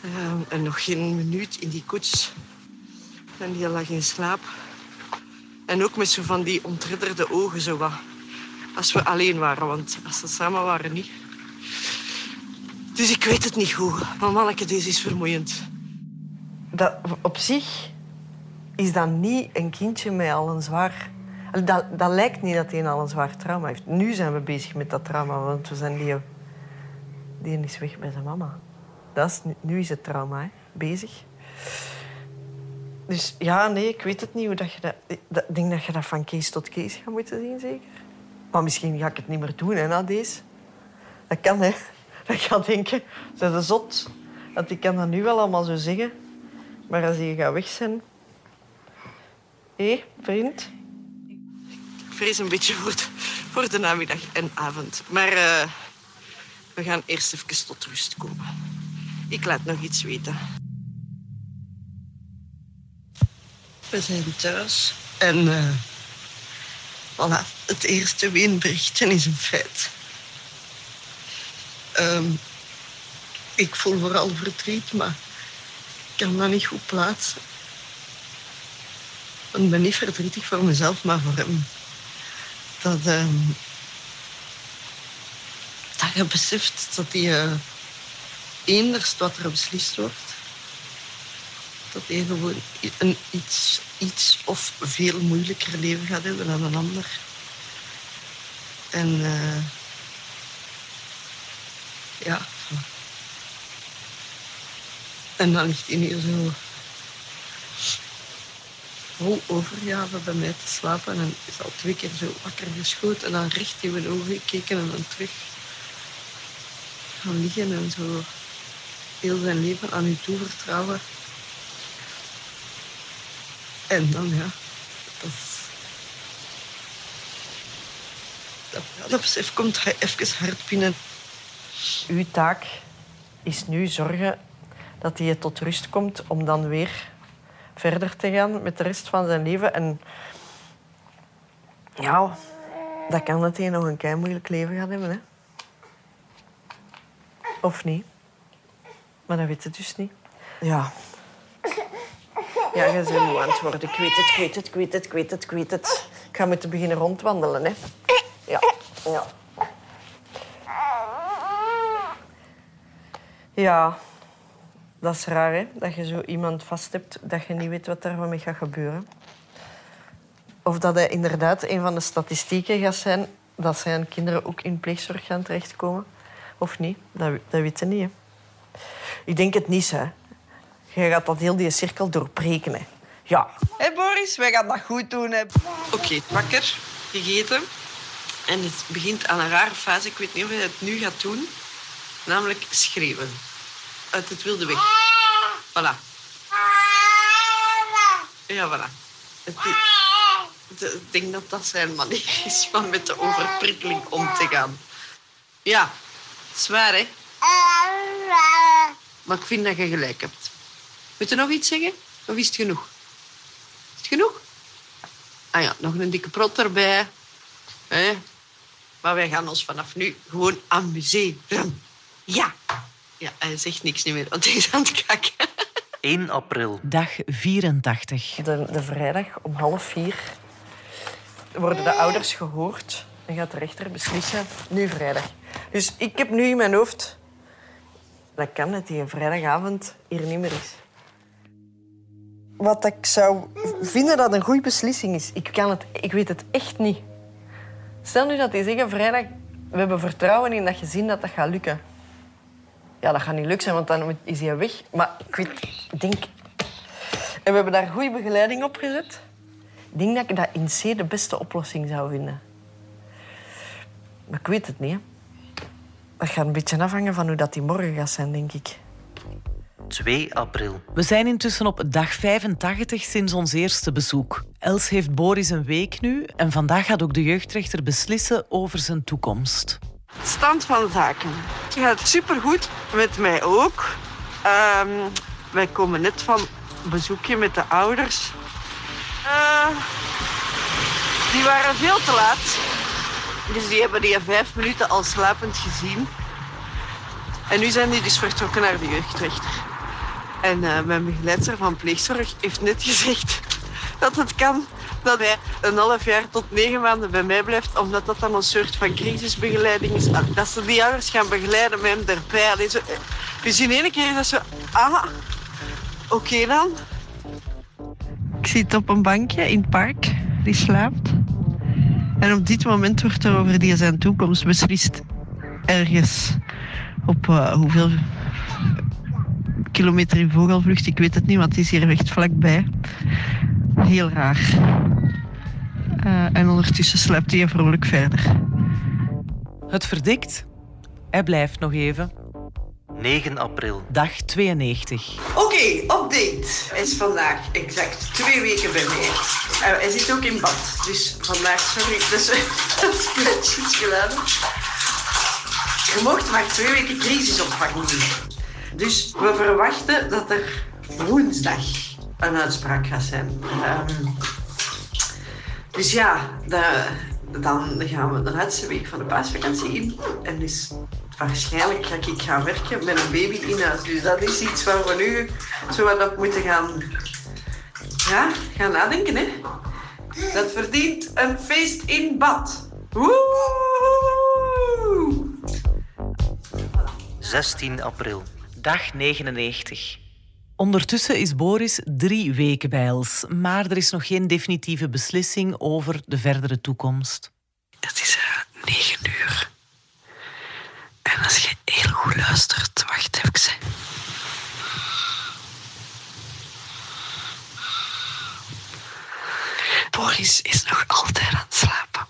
Speaker 4: Ehm, en nog geen minuut in die koets. En die lag in slaap. En ook met zo van die ontredderde ogen, zo wat. Als we alleen waren, want als ze samen waren, niet. Dus ik weet het niet goed. Maar manneke, deze is vermoeiend.
Speaker 3: Dat, op zich is dat niet een kindje met al een zwaar... Dat, dat lijkt niet dat hij al een zwaar trauma heeft. Nu zijn we bezig met dat trauma, want we zijn die, die is weg bij zijn mama. Dat is, nu- is het trauma, bezig. Dus ja, nee, ik weet het niet hoe dat je dat- ik denk dat je dat van case tot case gaat moeten zien, zeker. Maar misschien ga ik het niet meer doen, hè, na deze. Dat kan, hè. Dat ik ga denken, ze is zot. Want ik kan dat nu wel allemaal zo zeggen. Maar als je gaat weg zijn... Hé, vriend?
Speaker 4: Ik vrees een beetje voor de, voor de namiddag en avond. Maar eh, we gaan eerst even tot rust komen. Ik laat nog iets weten. We zijn thuis en eh voilà, het eerste weenberichten is een feit. Ehm, ik voel vooral verdriet, maar ik kan dat niet goed plaatsen. Ik ben niet verdrietig voor mezelf, maar voor hem. Dat, ehm, dat je beseft dat hij eh eenders wat er beslist wordt. Dat hij gewoon een iets, iets of veel moeilijker leven gaat hebben dan een ander. En eh, ja. En dan ligt hij hier zo vol overgave bij mij te slapen. En is al twee keer zo wakker geschoten en dan recht in mijn ogen gekeken en dan terug gaan liggen en zo heel zijn leven aan u toevertrouwen. En dan, ja, dat, dat, dat besef komt hij even hard binnen.
Speaker 3: Uw taak is nu zorgen dat hij tot rust komt om dan weer verder te gaan met de rest van zijn leven. En ja, dat kan dat hij nog een kei moeilijk leven gaat hebben. Hè? Of niet. Maar dat weet het dus niet. Ja. Ja, je bent moe aan het worden. Ik weet het, ik weet het, ik weet het, ik weet het, ik weet het. Ik ga moeten beginnen rondwandelen, hè. Ja, ja. Ja. Dat is raar, hè? Dat je zo iemand vast hebt dat je niet weet wat er mee gaat gebeuren. Of dat hij inderdaad een van de statistieken gaat zijn dat zijn kinderen ook in pleegzorg gaan terechtkomen. Of niet, dat, dat weet je niet. Hè. Ik denk het niet, hè. Je gaat dat heel die cirkel doorbreken, hè. Ja.
Speaker 4: Hé Boris, wij gaan dat goed doen. hè. Oké, wakker, gegeten. En het begint aan een rare fase. Ik weet niet of je het nu gaat doen. Namelijk schreeuwen. Uit het wilde weg. Voilà. Ja, voilà. Ik denk dat dat zijn manier is van met de overprikkeling om te gaan. Ja, zwaar hè? Maar ik vind dat je gelijk hebt. Moet je nog iets zeggen? Of is het genoeg? Is het genoeg? Ah ja, nog een dikke prot erbij. Hè? Maar wij gaan ons vanaf nu gewoon amuseren. Ja. Ja, hij zegt niks meer, want hij is aan het kakken.
Speaker 1: 1 april.
Speaker 2: Dag 84.
Speaker 3: De, de vrijdag om half vier worden de ouders gehoord en gaat de rechter beslissen. Nu vrijdag. Dus ik heb nu in mijn hoofd... Dat kan dat die vrijdagavond hier niet meer is. Wat ik zou vinden dat een goede beslissing is, ik, kan het, ik weet het echt niet. Stel nu dat die zeggen vrijdag, we hebben vertrouwen in dat gezin dat dat gaat lukken. Ja, dat gaat niet lukken, want dan is hij weg. Maar ik weet, ik denk... En we hebben daar goede begeleiding op gezet. Ik denk dat ik dat in C de beste oplossing zou vinden. Maar ik weet het niet. hè. Dat gaat een beetje afhangen van hoe dat die morgen gaat zijn, denk ik.
Speaker 1: 2 april.
Speaker 2: We zijn intussen op dag 85 sinds ons eerste bezoek. Els heeft Boris een week nu en vandaag gaat ook de jeugdrechter beslissen over zijn toekomst.
Speaker 4: Stand van zaken. Het gaat supergoed met mij ook. Ehm, wij komen net van bezoekje met de ouders. Eh, die waren veel te laat. Dus die hebben die vijf minuten al slapend gezien. En nu zijn die dus vertrokken naar de jeugdrechter. En eh, mijn begeleidster van pleegzorg heeft net gezegd dat het kan dat hij een half jaar tot negen maanden bij mij blijft, omdat dat dan een soort van crisisbegeleiding is. Dat ze die ouders gaan begeleiden met hem erbij. Allee, zo, Dus in één keer is dat zo, ah, oké dan. Ik zit op een bankje in het park, die slaapt. En op dit moment wordt er over die zijn toekomst beslist. Ergens op eh, hoeveel kilometer in vogelvlucht, ik weet het niet, want het is hier echt vlakbij. Heel raar. Eh, en ondertussen slaapt hij vrolijk verder.
Speaker 2: Het verdikt. Hij blijft nog even.
Speaker 1: 9 april.
Speaker 2: Dag 92.
Speaker 4: Oké, update. Hij is vandaag exact twee weken bij mij. Eh, hij zit ook in bad, dus vandaag, sorry, dus dat is gedaan. Je mocht maar twee weken crisisopvang doen. Dus we verwachten dat er woensdag een uitspraak gaat zijn. Ehm, dus ja, de- dan gaan we de laatste week van de paasvakantie in. En dus waarschijnlijk ga ik gaan werken met een baby in huis. Dus dat is iets waar we nu zo wat op moeten gaan, ja, gaan nadenken. Hè? Dat verdient een feest in bad. Woe!
Speaker 1: 16 april.
Speaker 2: Dag 99. Ondertussen is Boris drie weken bij Els, maar er is nog geen definitieve beslissing over de verdere toekomst.
Speaker 4: Het is eh, negen uur. En als je heel goed luistert, wacht even. Boris is nog altijd aan het slapen.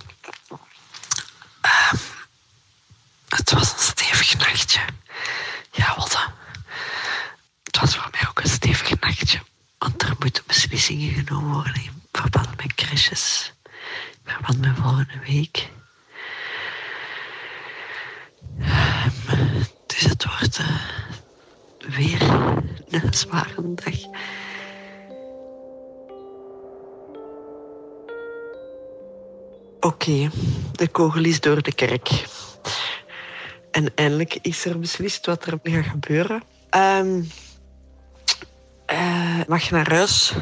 Speaker 4: Ehm, het was een stevig nachtje. Ja, wat? Het was voor mij ook een stevig nachtje. Want er moeten beslissingen genomen worden in verband met crashes. In verband met volgende week. Ehm, Dus het wordt eh, weer een zware dag. Oké, de kogel is door de kerk. En eindelijk is er beslist wat er gaat gebeuren. Ehm eh, mag je naar huis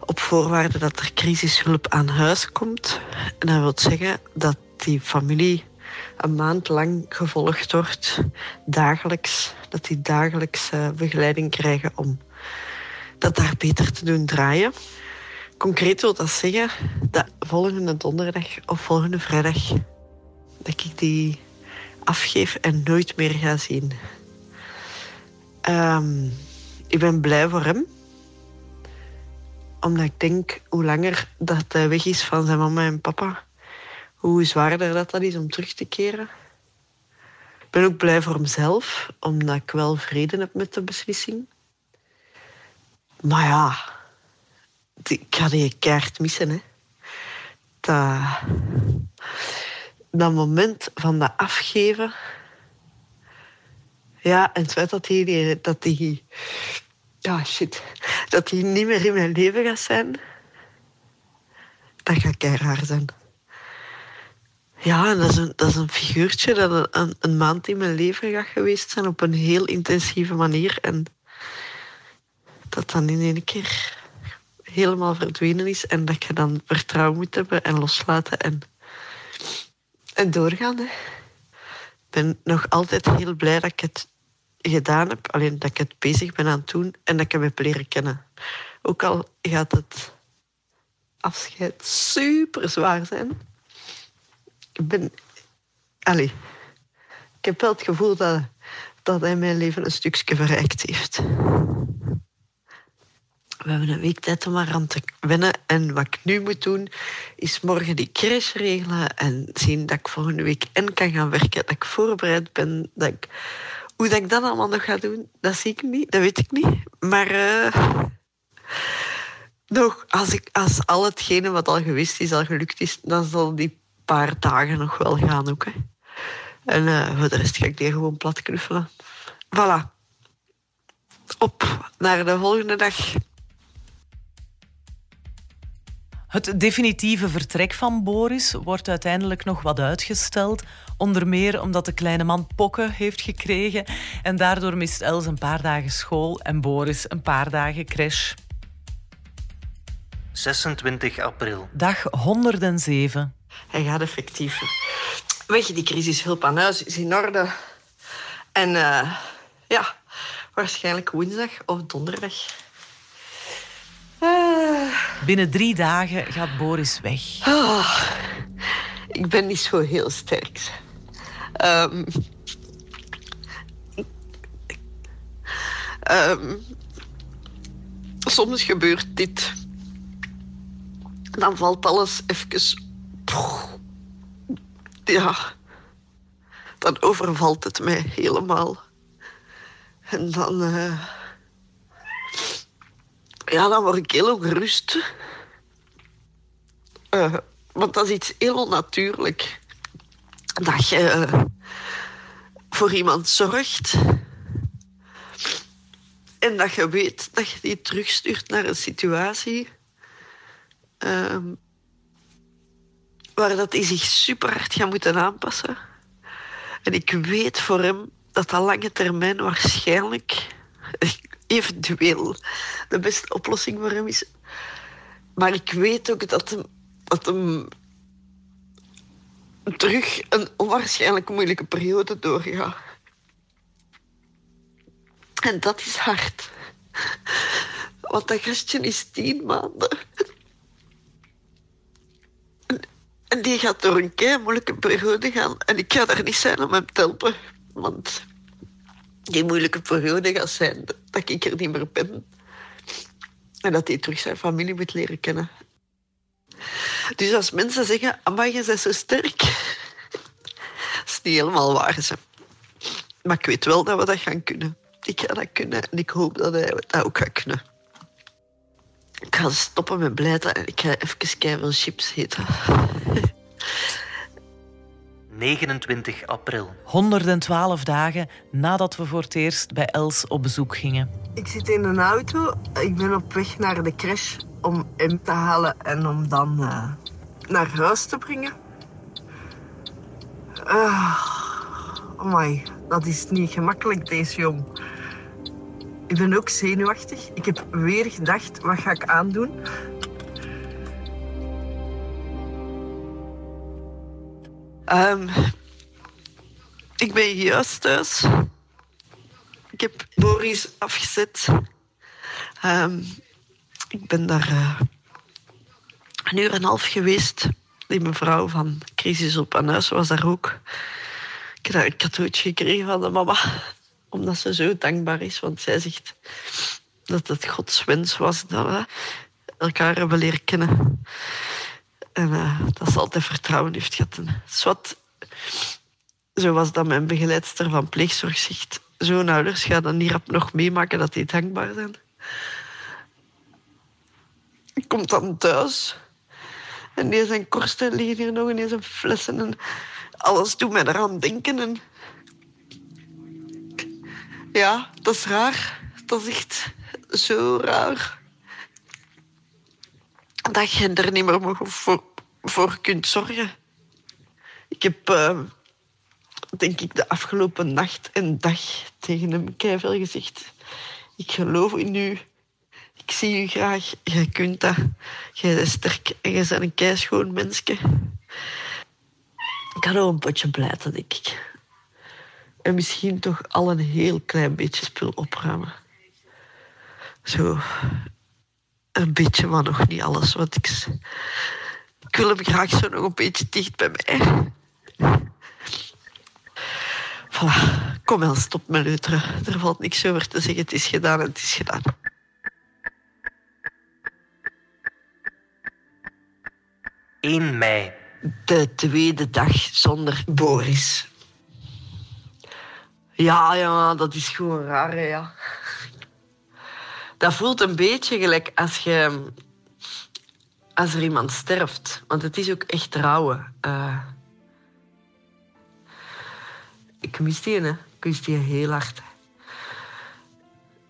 Speaker 4: op voorwaarde dat er crisishulp aan huis komt. En dat wil zeggen dat die familie
Speaker 3: een maand lang gevolgd wordt, dagelijks. Dat die dagelijks begeleiding krijgen om dat daar beter te doen draaien. Concreet wil dat zeggen dat volgende donderdag of volgende vrijdag dat ik die afgeef en nooit meer ga zien. Ehm, ik ben blij voor hem. Omdat ik denk, hoe langer dat hij weg is van zijn mama en papa, hoe zwaarder dat, dat is om terug te keren. Ik ben ook blij voor hemzelf, omdat ik wel vrede heb met de beslissing. Maar ja, ik ga die kaart missen. Hè. Dat, dat moment van dat afgeven. Ja, en het feit dat die, dat die, ja shit, dat die niet meer in mijn leven gaat zijn, dat gaat keihard zijn. Ja, en dat is een, dat is een figuurtje dat een, een, een maand in mijn leven gaat geweest zijn op een heel intensieve manier. En dat dan in één keer helemaal verdwenen is en dat je dan vertrouwen moet hebben en loslaten en, en doorgaan. Hè. Ik ben nog altijd heel blij dat ik het gedaan heb, alleen dat ik het bezig ben aan het doen en dat ik hem heb leren kennen. Ook al gaat het afscheid super zwaar zijn. Ik ben... Allee, ik heb wel het gevoel dat, dat hij mijn leven een stukje verrijkt heeft. We hebben een week tijd om eraan te wennen. En wat ik nu moet doen, is morgen die crash regelen en zien dat ik volgende week en kan gaan werken. Dat ik voorbereid ben. Dat ik... Hoe dat ik dat allemaal nog ga doen, dat zie ik niet. Dat weet ik niet. Maar eh, nog, als, ik, als al hetgene wat al geweest is, al gelukt is, dan zal die paar dagen nog wel gaan ook. Hè. En eh, voor de rest ga ik die gewoon plat knuffelen. Voilà. Op naar de volgende dag.
Speaker 2: Het definitieve vertrek van Boris wordt uiteindelijk nog wat uitgesteld. Onder meer omdat de kleine man pokken heeft gekregen. En daardoor mist Els een paar dagen school en Boris een paar dagen crash.
Speaker 1: 26 april.
Speaker 2: Dag 107.
Speaker 3: Hij gaat effectief weg. Die crisishulp aan huis is in orde. En eh, ja, waarschijnlijk woensdag of donderdag. Ah,
Speaker 2: Binnen drie dagen gaat Boris weg.
Speaker 3: ah, ik ben niet zo heel sterk. Ehm, ehm, soms gebeurt dit. Dan valt alles even. Ja. Dan overvalt het mij helemaal. En dan. eh, ja, dan word ik heel ongerust. Eh, want dat is iets heel onnatuurlijk. Dat je eh, voor iemand zorgt. En dat je weet dat je die terugstuurt naar een situatie. ehm, waar dat hij zich super hard gaat moeten aanpassen. En ik weet voor hem dat dat lange termijn waarschijnlijk eventueel de beste oplossing voor hem is. Maar ik weet ook dat hem, dat hem terug een onwaarschijnlijk moeilijke periode doorgaat. En dat is hard. Want dat gastje is tien maanden. En- die gaat door een kei moeilijke periode gaan. En ik ga daar niet zijn om hem te helpen. Want die moeilijke periode gaat zijn dat ik er niet meer ben. En dat hij terug zijn familie moet leren kennen. Dus als mensen zeggen, amai, je bent zo sterk. Dat is niet helemaal waar. Ze. Maar ik weet wel dat we dat gaan kunnen. Ik ga dat kunnen en ik hoop dat hij dat ook gaat kunnen. Ik ga stoppen met blijten en ik ga even keiveel chips eten.
Speaker 1: 29 april.
Speaker 2: 112 dagen nadat we voor het eerst bij Els op bezoek gingen.
Speaker 3: Ik zit in een auto. Ik ben op weg naar de crash om hem te halen en om dan eh, naar huis te brengen. Ah, amai, dat is niet gemakkelijk, deze jong. Ik ben ook zenuwachtig. Ik heb weer gedacht, wat ga ik aandoen? Ehm, Ik ben juist thuis. Ik heb Boris afgezet. Ehm, ik ben daar eh, een uur en een half geweest. Die mevrouw van Crisis op aan huis was daar ook. Ik heb een cadeautje gekregen van de mama. Omdat ze zo dankbaar is. Want zij zegt dat het Gods wens was dat we elkaar hebben leren kennen. En eh, dat ze altijd vertrouwen heeft gehad. En zwart, zo was dat mijn begeleidster van pleegzorg zegt. Zo'n ouders gaan dan niet rap nog meemaken dat die dankbaar zijn. Ik kom dan thuis. En die zijn korsten liggen hier nog ineens een flessen. En alles doet mij eraan denken. En... Ja, dat is raar. Dat is echt zo raar. Dat je er niet meer voor, voor kunt zorgen. Ik heb, eh, denk ik, de afgelopen nacht en dag tegen hem keihard gezegd. Ik geloof in u. Ik zie u graag. Jij kunt dat. Jij bent sterk en jij bent een keischoon mensje. Ik kan ook een potje blijten, denk ik. En misschien toch al een heel klein beetje spul opruimen. Zo. Een beetje, maar nog niet alles. Want ik, ik wil hem graag zo nog een beetje dicht bij mij. Voilà. Kom wel, stop met leuteren. Er valt niks over te zeggen. Het is gedaan en het is gedaan.
Speaker 1: ...1 mei.
Speaker 3: De tweede dag zonder Boris. Ja, ja, dat is gewoon raar, hè, ja. Dat voelt een beetje gelijk als je... Als er iemand sterft. Want het is ook echt rouwen. Eh, ik mis die, hè. Ik mis die heel hard.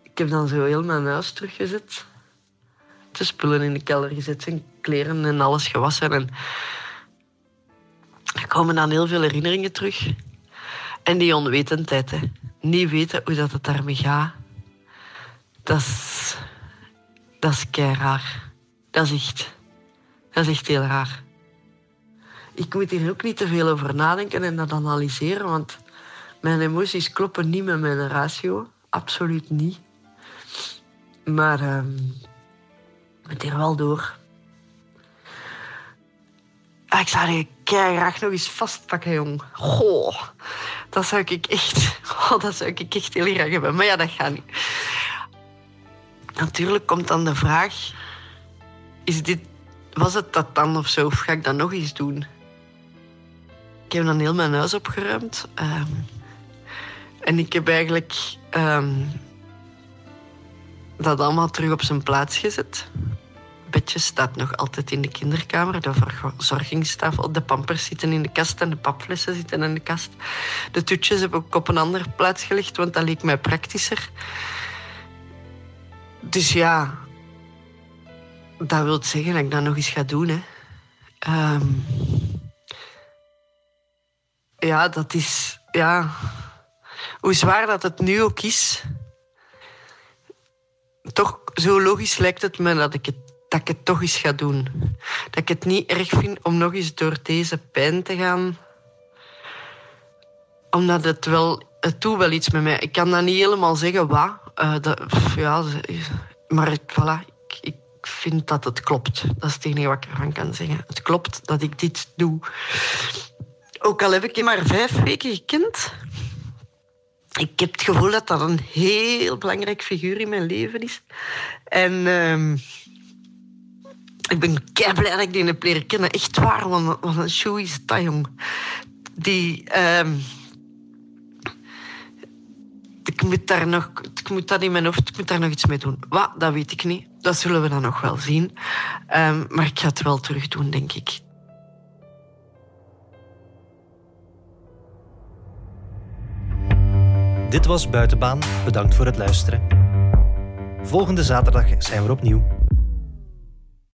Speaker 3: Ik heb dan zo heel mijn huis teruggezet. De spullen in de kelder gezet, zijn kleren en alles gewassen. En er komen dan heel veel herinneringen terug. En die onwetendheid, hè. Niet weten hoe dat het daarmee gaat. Dat is... Dat is kei raar. Dat is echt... Dat is echt heel raar. Ik moet hier ook niet te veel over nadenken en dat analyseren, want mijn emoties kloppen niet met mijn ratio. Absoluut niet. Maar ehm ik moet hier wel door. Ah, ik zou je graag nog eens vastpakken, jong. Goh, dat zou ik echt... Oh, dat zou ik echt heel graag hebben. Maar ja, dat gaat niet. Natuurlijk komt dan de vraag... Is dit... Was het dat dan of zo? Of ga ik dat nog eens doen? Ik heb dan heel mijn huis opgeruimd. ehm, en ik heb eigenlijk... ehm, dat allemaal terug op zijn plaats gezet bedje staat nog altijd in de kinderkamer. De verzorgingstafel, de pampers zitten in de kast en de papflessen zitten in de kast. De toetjes heb ik op een andere plaats gelegd, want dat leek mij praktischer. Dus ja, dat wil zeggen dat ik dat nog eens ga doen. Hè. Ehm, ja, dat is... Ja, hoe zwaar dat het nu ook is... Toch, zo logisch lijkt het me dat ik het dat ik het toch eens ga doen. Dat ik het niet erg vind om nog eens door deze pijn te gaan. Omdat het wel... Het doet wel iets met mij. Ik kan dat niet helemaal zeggen wat. Eh, dat, ja, maar voilà, ik, ik vind dat het klopt. Dat is het enige wat ik ervan kan zeggen. Het klopt dat ik dit doe. Ook al heb ik hem maar vijf weken gekend. Ik heb het gevoel dat dat een heel belangrijk figuur in mijn leven is. En... ehm, ik ben kei blij dat ik die heb leren kennen. Echt waar, want een show is dat. Die... ehm, ik moet daar nog... Ik moet dat in mijn hoofd... Ik moet daar nog iets mee doen. Wat? Dat weet ik niet. Dat zullen we dan nog wel zien. Ehm, maar ik ga het wel terug doen, denk ik.
Speaker 1: Dit was Buitenbaan. Bedankt voor het luisteren. Volgende zaterdag zijn we opnieuw.